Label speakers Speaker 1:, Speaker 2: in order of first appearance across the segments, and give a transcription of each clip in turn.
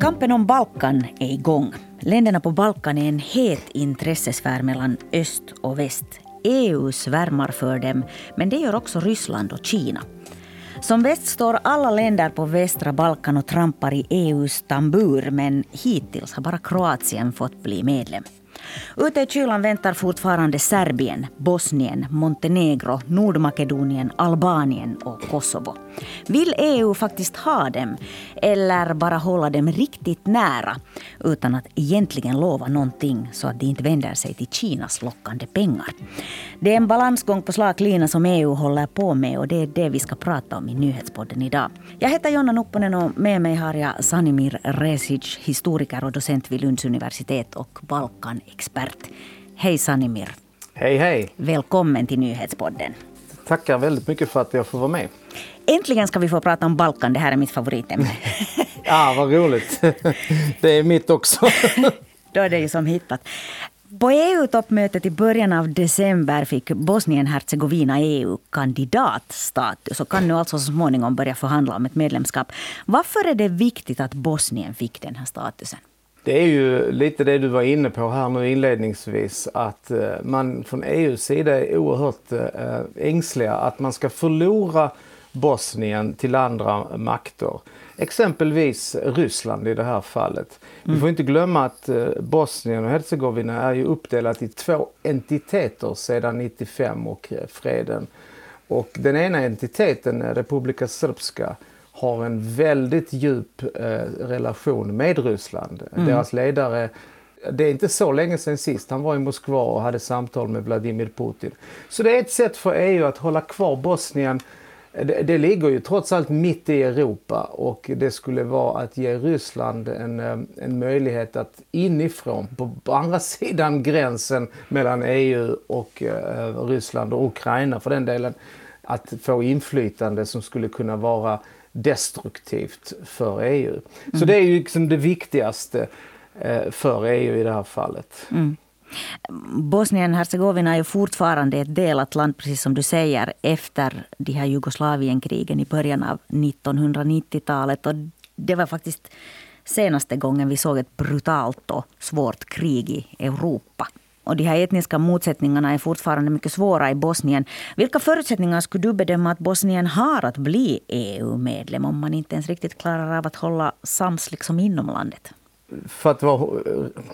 Speaker 1: Kampen om Balkan är igång. Länderna på Balkan är en het intressesfär mellan öst och väst. EU svärmar för dem, men det gör också Ryssland och Kina. Som väst står alla länder på västra Balkan och trampar i EUs tambur men hittills har bara Kroatien fått bli medlem. Ute i kylan väntar fortfarande Serbien, Bosnien, Montenegro, Nordmakedonien, Albanien och Kosovo. Vill EU faktiskt ha dem eller bara hålla dem riktigt nära utan att egentligen lova någonting så att de inte vänder sig till Kinas lockande pengar? Det är en balansgång på slak lina som EU håller på med och det är det vi ska prata om i nyhetspodden idag. Jag heter Jonna Nupponen och med mig har jag Sanimir Resic, historiker och docent vid Lunds universitet och Balkan Balkanexpert. Hej Sanimir.
Speaker 2: Hej hej.
Speaker 1: Välkommen till nyhetspodden.
Speaker 2: Tackar väldigt mycket för att jag får vara med.
Speaker 1: Äntligen ska vi få prata om Balkan. Det här är mitt favoritämne.
Speaker 2: ja, vad roligt. Det är mitt också.
Speaker 1: Då är det ju som hittat. På EU-toppmötet i början av december fick Bosnien-Hercegovina EU-kandidatstatus och kan nu alltså så småningom börja förhandla om ett medlemskap. Varför är det viktigt att Bosnien fick den här statusen?
Speaker 2: Det är ju lite det du var inne på här nu inledningsvis att eh, man från EUs sida är oerhört eh, ängsliga att man ska förlora Bosnien till andra makter. Exempelvis Ryssland i det här fallet. Mm. Vi får inte glömma att eh, Bosnien och Hercegovina är ju uppdelat i två entiteter sedan 95 och freden. Och den ena entiteten, Republika Srpska, har en väldigt djup eh, relation med Ryssland. Mm. Deras ledare det är inte så länge sedan sist han var i Moskva och hade samtal med Vladimir Putin. Så det är ett sätt för EU att hålla kvar Bosnien. Det, det ligger ju trots allt mitt i Europa och det skulle vara att ge Ryssland en, eh, en möjlighet att inifrån, på, på andra sidan gränsen mellan EU och eh, Ryssland och Ukraina för den delen, att få inflytande som skulle kunna vara destruktivt för EU. Mm. Så det är ju liksom det viktigaste eh, för EU i det här fallet. Mm.
Speaker 1: Bosnien-Hercegovina är fortfarande ett delat land, precis som du säger, efter de här Jugoslavienkrigen i början av 1990-talet. Och det var faktiskt senaste gången vi såg ett brutalt och svårt krig i Europa. Och de här etniska motsättningarna är fortfarande mycket svåra i Bosnien. Vilka förutsättningar skulle du bedöma att Bosnien har att bli EU-medlem om man inte ens riktigt klarar av att hålla sams liksom inom landet?
Speaker 2: För att vara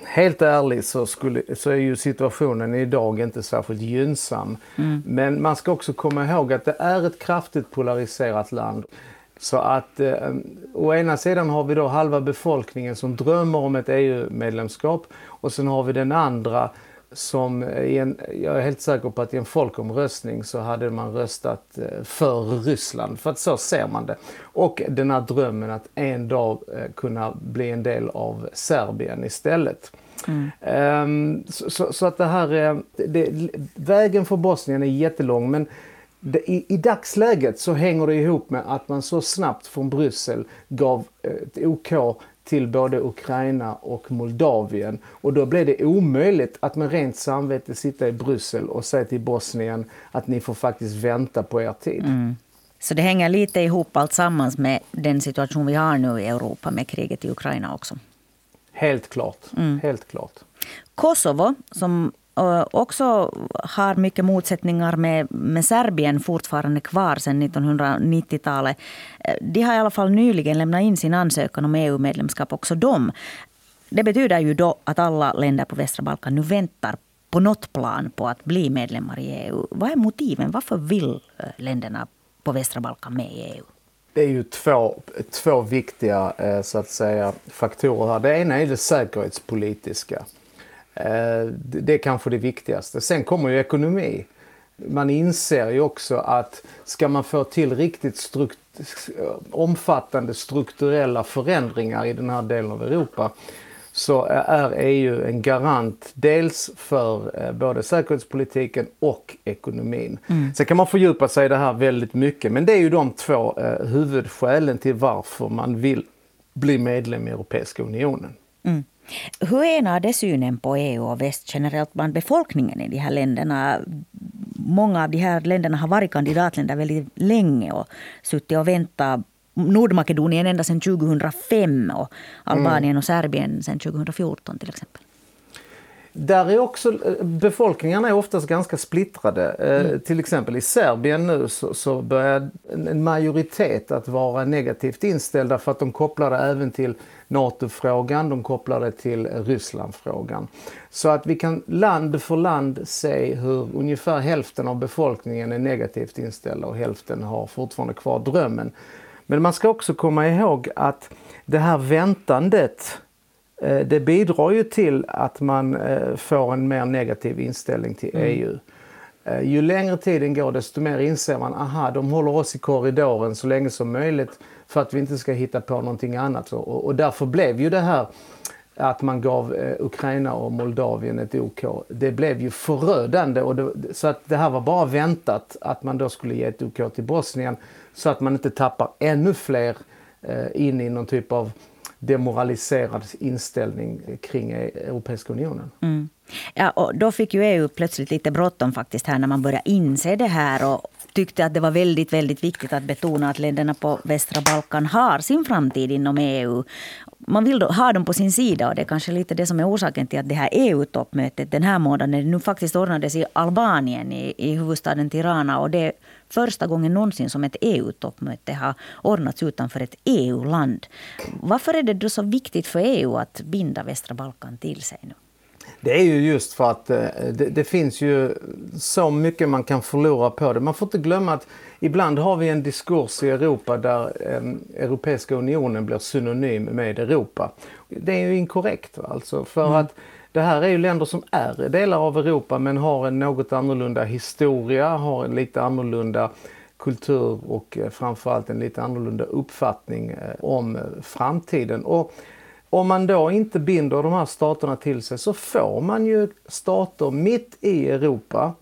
Speaker 2: helt ärlig så, skulle, så är ju situationen idag inte särskilt gynnsam. Mm. Men man ska också komma ihåg att det är ett kraftigt polariserat land. Så att eh, å ena sidan har vi då halva befolkningen som drömmer om ett EU-medlemskap och sen har vi den andra som i en, jag är helt säker på att i en folkomröstning så hade man röstat eh, för Ryssland, för att så ser man det. Och den här drömmen att en dag eh, kunna bli en del av Serbien istället. Mm. Um, så, så, så, att det här är, det, vägen för Bosnien är jättelång men det, i, i, dagsläget så hänger det ihop med att man så snabbt från Bryssel gav ett OK till både Ukraina och Moldavien. Och då blev det omöjligt att med rent samvete sitta i Bryssel och säga till Bosnien att ni får faktiskt vänta på er tid. Mm.
Speaker 1: Så det hänger lite ihop allt sammans med den situation vi har nu i Europa med kriget i Ukraina också?
Speaker 2: Helt klart. Mm. Helt klart.
Speaker 1: Kosovo, som också har mycket motsättningar med, med Serbien fortfarande kvar sedan 1990-talet. De har i alla fall nyligen lämnat in sin ansökan om EU-medlemskap, också de. Det betyder ju då att alla länder på västra Balkan nu väntar på något plan på att bli medlemmar i EU. Vad är motiven? Varför vill eh, länderna på västra Balkan med i EU?
Speaker 2: Det är ju två, två viktiga eh, så att säga, faktorer här. Det ena är det säkerhetspolitiska. Eh, det är kanske det viktigaste. Sen kommer ju ekonomi. Man inser ju också att ska man få till riktigt strukt omfattande strukturella förändringar i den här delen av Europa så är EU en garant dels för eh, både säkerhetspolitiken och ekonomin. Mm. Sen kan man fördjupa sig i det här väldigt mycket men det är ju de två eh, huvudskälen till varför man vill bli medlem i Europeiska unionen. Mm.
Speaker 1: Hur är det synen på EU och väst generellt bland befolkningen i de här länderna? Många av de här länderna har varit kandidatländer väldigt länge och suttit och väntat Nordmakedonien ända sedan 2005 och Albanien mm. och Serbien sedan 2014 till exempel.
Speaker 2: Där är också, eh, befolkningarna är oftast ganska splittrade. Eh, mm. Till exempel i Serbien nu så, så börjar en majoritet att vara negativt inställda för att de kopplar det även till NATO-frågan, de kopplar det till Ryssland-frågan. Så att vi kan land för land se hur ungefär hälften av befolkningen är negativt inställda och hälften har fortfarande kvar drömmen. Men man ska också komma ihåg att det här väntandet det bidrar ju till att man eh, får en mer negativ inställning till mm. EU. Eh, ju längre tiden går desto mer inser man aha, de håller oss i korridoren så länge som möjligt för att vi inte ska hitta på någonting annat. Och, och därför blev ju det här att man gav eh, Ukraina och Moldavien ett OK, det blev ju förödande. Och det, så att det här var bara väntat att man då skulle ge ett OK till Bosnien så att man inte tappar ännu fler eh, in i någon typ av demoraliserad inställning kring Europeiska unionen. Mm.
Speaker 1: Ja, och då fick ju EU plötsligt lite bråttom faktiskt här när man började inse det här och tyckte att det var väldigt, väldigt viktigt att betona att länderna på västra Balkan har sin framtid inom EU man vill då ha dem på sin sida och det är kanske lite det som är orsaken till att det här EU-toppmötet den här månaden nu faktiskt ordnades i Albanien, i, i huvudstaden Tirana. Och det är första gången någonsin som ett EU-toppmöte har ordnats utanför ett EU-land. Varför är det då så viktigt för EU att binda västra Balkan till sig nu?
Speaker 2: Det är ju just för att eh, det, det, finns ju så mycket man kan förlora på det. Man får inte glömma att ibland har vi en diskurs i Europa där eh, Europeiska unionen blir synonym med Europa. Det är ju inkorrekt alltså för mm. att det här är ju länder som är delar av Europa men har en något annorlunda historia, har en lite annorlunda kultur och eh, framförallt en lite annorlunda uppfattning eh, om framtiden. Och om man då inte binder de här staterna till sig så får man ju stater mitt i Europa,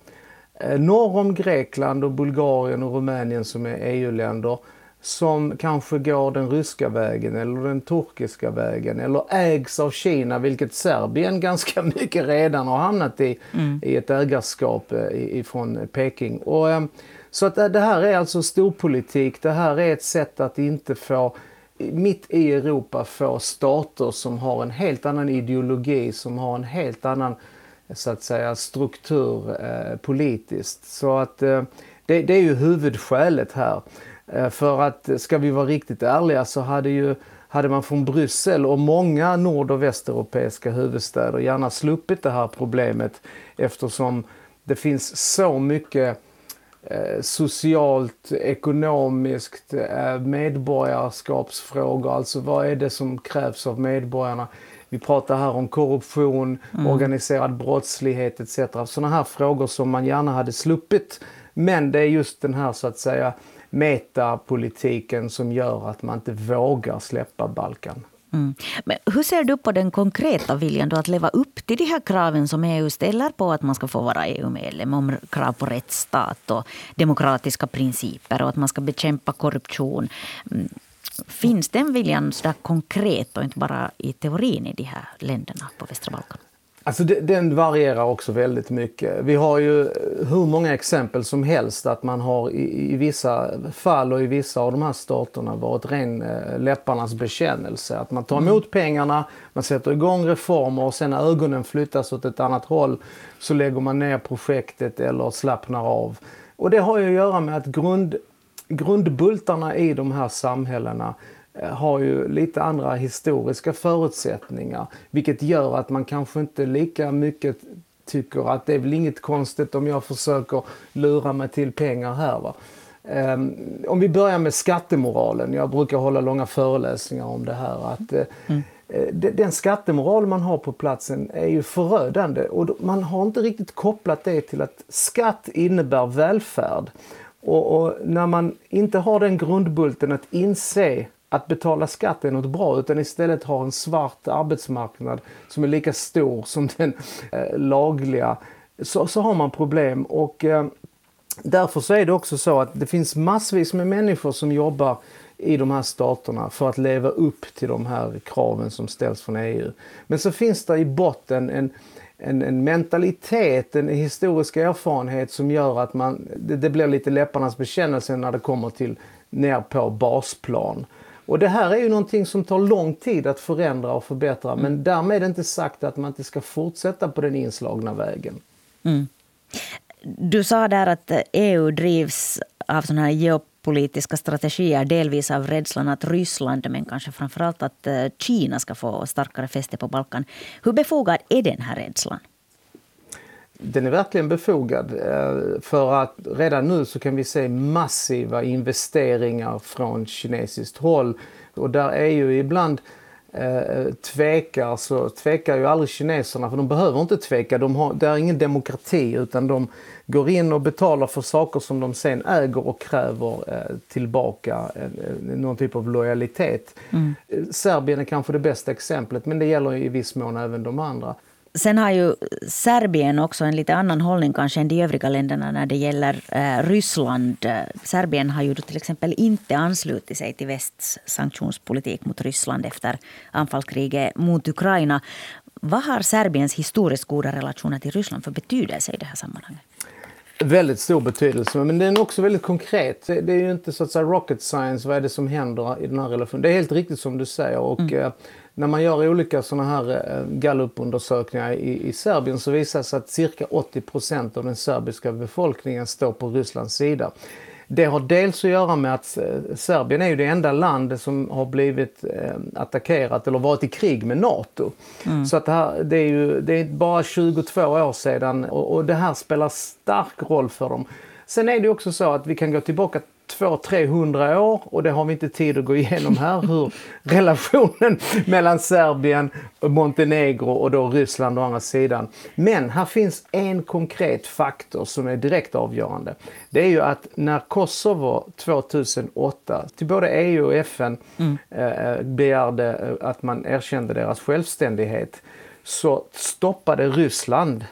Speaker 2: eh, norr om Grekland och Bulgarien och Rumänien som är EU-länder, som kanske går den ryska vägen eller den turkiska vägen eller ägs av Kina, vilket Serbien ganska mycket redan har hamnat i, mm. i ett ägarskap eh, ifrån Peking. Och, eh, så att det här är alltså storpolitik, det här är ett sätt att inte få mitt i Europa få stater som har en helt annan ideologi, som har en helt annan så att säga struktur eh, politiskt. Så att eh, det, det, är ju huvudskälet här. Eh, för att eh, ska vi vara riktigt ärliga så hade ju hade man från Bryssel och många nord och västeuropeiska huvudstäder gärna sluppit det här problemet eftersom det finns så mycket socialt, ekonomiskt, eh, medborgarskapsfrågor. Alltså vad är det som krävs av medborgarna? Vi pratar här om korruption, mm. organiserad brottslighet etc. Sådana här frågor som man gärna hade sluppit. Men det är just den här så att säga metapolitiken som gör att man inte vågar släppa Balkan.
Speaker 1: Mm. Men hur ser du på den konkreta viljan då att leva upp till de här kraven som EU ställer på att man ska få vara EU-medlem? Om krav på rättsstat och demokratiska principer och att man ska bekämpa korruption. Mm. Finns den viljan så konkret och inte bara i teorin i de här länderna på västra Balkan?
Speaker 2: Alltså den varierar också väldigt mycket. Vi har ju hur många exempel som helst att man har i, i vissa fall och i vissa av de här staterna varit ren eh, läpparnas bekännelse. Att man tar mm. emot pengarna, man sätter igång reformer och sen när ögonen flyttas åt ett annat håll så lägger man ner projektet eller slappnar av. Och det har ju att göra med att grund, grundbultarna i de här samhällena Eh, har ju lite andra historiska förutsättningar. Vilket gör att man kanske inte lika mycket tycker att det är väl inget konstigt om jag försöker lura mig till pengar här. Va? Um, om vi börjar med skattemoralen. Jag brukar hålla långa föreläsningar om det här. Att, uh, mm. Den skattemoral man har på platsen är ju förödande och man har inte riktigt kopplat det till att skatt innebär välfärd. Och, och när man inte har den grundbulten att inse att betala skatt är något bra utan istället har en svart arbetsmarknad som är lika stor som den eh, lagliga så, så har man problem. Och eh, därför så är det också så att det finns massvis med människor som jobbar i de här staterna för att leva upp till de här kraven som ställs från EU. Men så finns det i botten en, en, en, mentalitet, en historisk erfarenhet som gör att man, det, det blir lite läpparnas bekännelse när det kommer till ner på basplan. Och det här är ju någonting som tar lång tid att förändra och förbättra mm. men därmed är inte sagt att man inte ska fortsätta på den inslagna vägen. Mm.
Speaker 1: Du sa där att EU drivs av såna här geopolitiska strategier, delvis av rädslan att Ryssland, men kanske framförallt att eh, Kina ska få starkare fäste på Balkan. Hur befogad är den här rädslan?
Speaker 2: Den är verkligen befogad. Eh, för att redan nu så kan vi se massiva investeringar från kinesiskt håll. Och där är ju ibland eh, tvekar så tvekar ju aldrig kineserna för de behöver inte tveka. De har, det är ingen demokrati utan de går in och betalar för saker som de sen äger och kräver eh, tillbaka någon typ av lojalitet. Mm. Serbien är kanske det bästa exemplet men det gäller i viss mån även de andra.
Speaker 1: Sen har ju Serbien också en lite annan hållning kanske än de övriga länderna när det gäller eh, Ryssland. Serbien har ju till exempel inte anslutit sig till västs sanktionspolitik mot Ryssland efter anfallskriget mot Ukraina. Vad har Serbiens historiskt goda relationer till Ryssland för betydelse i det här sammanhanget?
Speaker 2: Väldigt stor betydelse, men den är också väldigt konkret. Det är ju inte så att säga rocket science, vad är det som händer i den här relationen. Det är helt riktigt som du säger. Och, mm. När man gör olika sådana här eh, gallupundersökningar i, i Serbien så visar det sig att cirka 80 procent av den serbiska befolkningen står på Rysslands sida. Det har dels att göra med att eh, Serbien är ju det enda landet som har blivit eh, attackerat eller varit i krig med NATO. Mm. Så att det, här, det är ju det är bara 22 år sedan och, och det här spelar stark roll för dem. Sen är det också så att vi kan gå tillbaka 200-300 år och det har vi inte tid att gå igenom här hur relationen mellan Serbien, Montenegro och då Ryssland å andra sidan. Men här finns en konkret faktor som är direkt avgörande. Det är ju att när Kosovo 2008 till både EU och FN mm. eh, begärde eh, att man erkände deras självständighet så stoppade Ryssland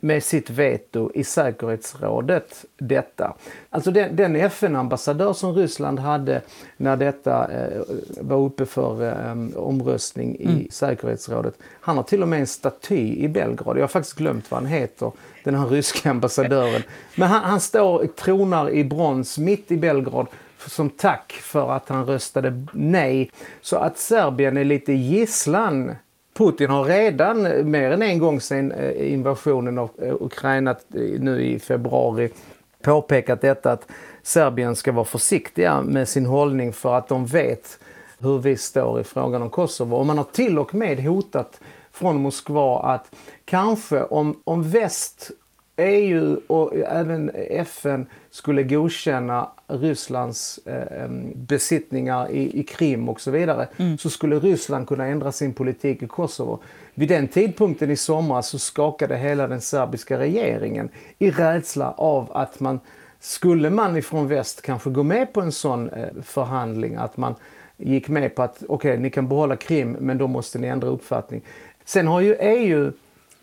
Speaker 2: med sitt veto i säkerhetsrådet detta. Alltså den, den FN-ambassadör som Ryssland hade när detta eh, var uppe för eh, omröstning i mm. säkerhetsrådet. Han har till och med en staty i Belgrad. Jag har faktiskt glömt vad han heter, den här ryska ambassadören. Men han, han står, tronar i brons mitt i Belgrad som tack för att han röstade nej. Så att Serbien är lite gisslan Putin har redan mer än en gång sedan eh, invasionen av eh, Ukraina eh, nu i februari påpekat detta att Serbien ska vara försiktiga med sin hållning för att de vet hur vi står i frågan om Kosovo. Och man har till och med hotat från Moskva att kanske om, om väst EU och även FN skulle godkänna Rysslands eh, besittningar i, i Krim och så vidare mm. så skulle Ryssland kunna ändra sin politik i Kosovo. Vid den tidpunkten i somras så skakade hela den serbiska regeringen i rädsla av att man skulle man ifrån väst kanske gå med på en sån eh, förhandling att man gick med på att okej, okay, ni kan behålla Krim men då måste ni ändra uppfattning. Sen har ju EU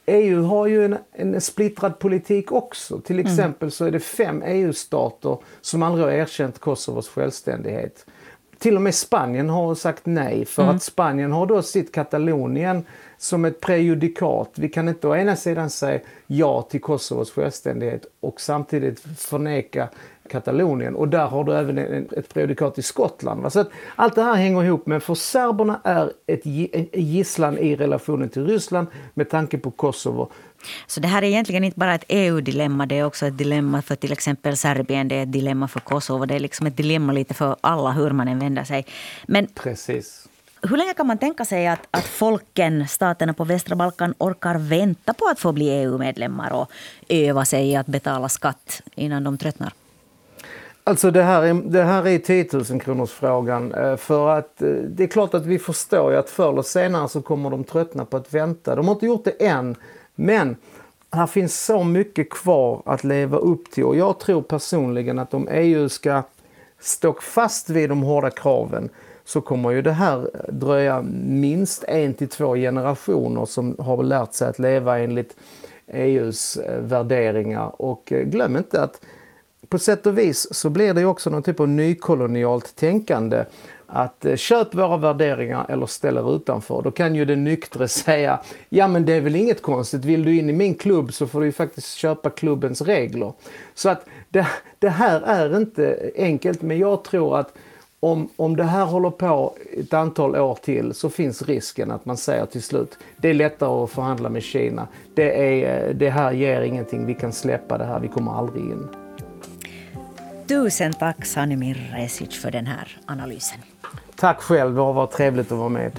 Speaker 2: EU har ju en, en splittrad politik också. Till mm. exempel mm. så är det fem EU-stater som aldrig har erkänt Kosovos självständighet. Till och med Spanien har sagt nej för mm. att Spanien har då sitt Katalonien som ett prejudikat. Vi kan inte å ena sidan säga ja till Kosovos självständighet och samtidigt förneka Katalonien. Och där har du även ett prejudikat i Skottland. Så att allt det här hänger ihop, men för serberna är ett gisslan i relationen till Ryssland med tanke på Kosovo.
Speaker 1: Så det här är egentligen inte bara ett EU-dilemma, det är också ett dilemma för till exempel Serbien, det är ett dilemma för Kosovo, det är liksom ett dilemma lite för alla hur man än vänder sig.
Speaker 2: Men Precis.
Speaker 1: Hur länge kan man tänka sig att, att folken, staterna på västra Balkan, orkar vänta på att få bli EU-medlemmar och öva sig i att betala skatt innan de tröttnar?
Speaker 2: Alltså det här är, det här är 10 000 kronors frågan. Eh, för att eh, det är klart att vi förstår ju att förr eller senare så kommer de tröttna på att vänta. De har inte gjort det än. Men här finns så mycket kvar att leva upp till och jag tror personligen att om EU ska stå fast vid de hårda kraven så kommer ju det här dröja minst en till två generationer som har lärt sig att leva enligt EUs eh, värderingar. Och glöm inte att på sätt och vis så blir det också någon typ av nykolonialt tänkande. att eh, köp våra värderingar eller ställ er utanför. Då kan ju den nyktre säga, ja men det är väl inget konstigt, vill du in i min klubb så får du ju faktiskt köpa klubbens regler. Så att det, det här är inte enkelt, men jag tror att om, om det här håller på ett antal år till så finns risken att man säger till slut det är lättare att förhandla med Kina. Det, är, eh, det här ger ingenting, vi kan släppa det här, vi kommer aldrig in.
Speaker 1: Tusen tack Sanimir Resic för den här analysen.
Speaker 2: Tack själv, det har varit trevligt att vara med.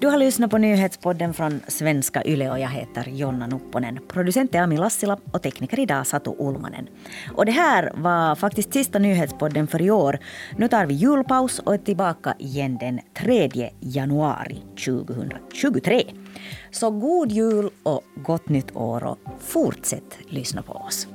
Speaker 1: Du har lyssnat på nyhetspodden från svenska Yle och jag heter Jonna Nupponen. Producent är Ami Lassila och tekniker idag Satu Ulmanen. Och det här var faktiskt sista nyhetspodden för i år. Nu tar vi julpaus och är tillbaka igen den 3 januari 2023. Så god jul och gott nytt år och fortsätt lyssna på oss.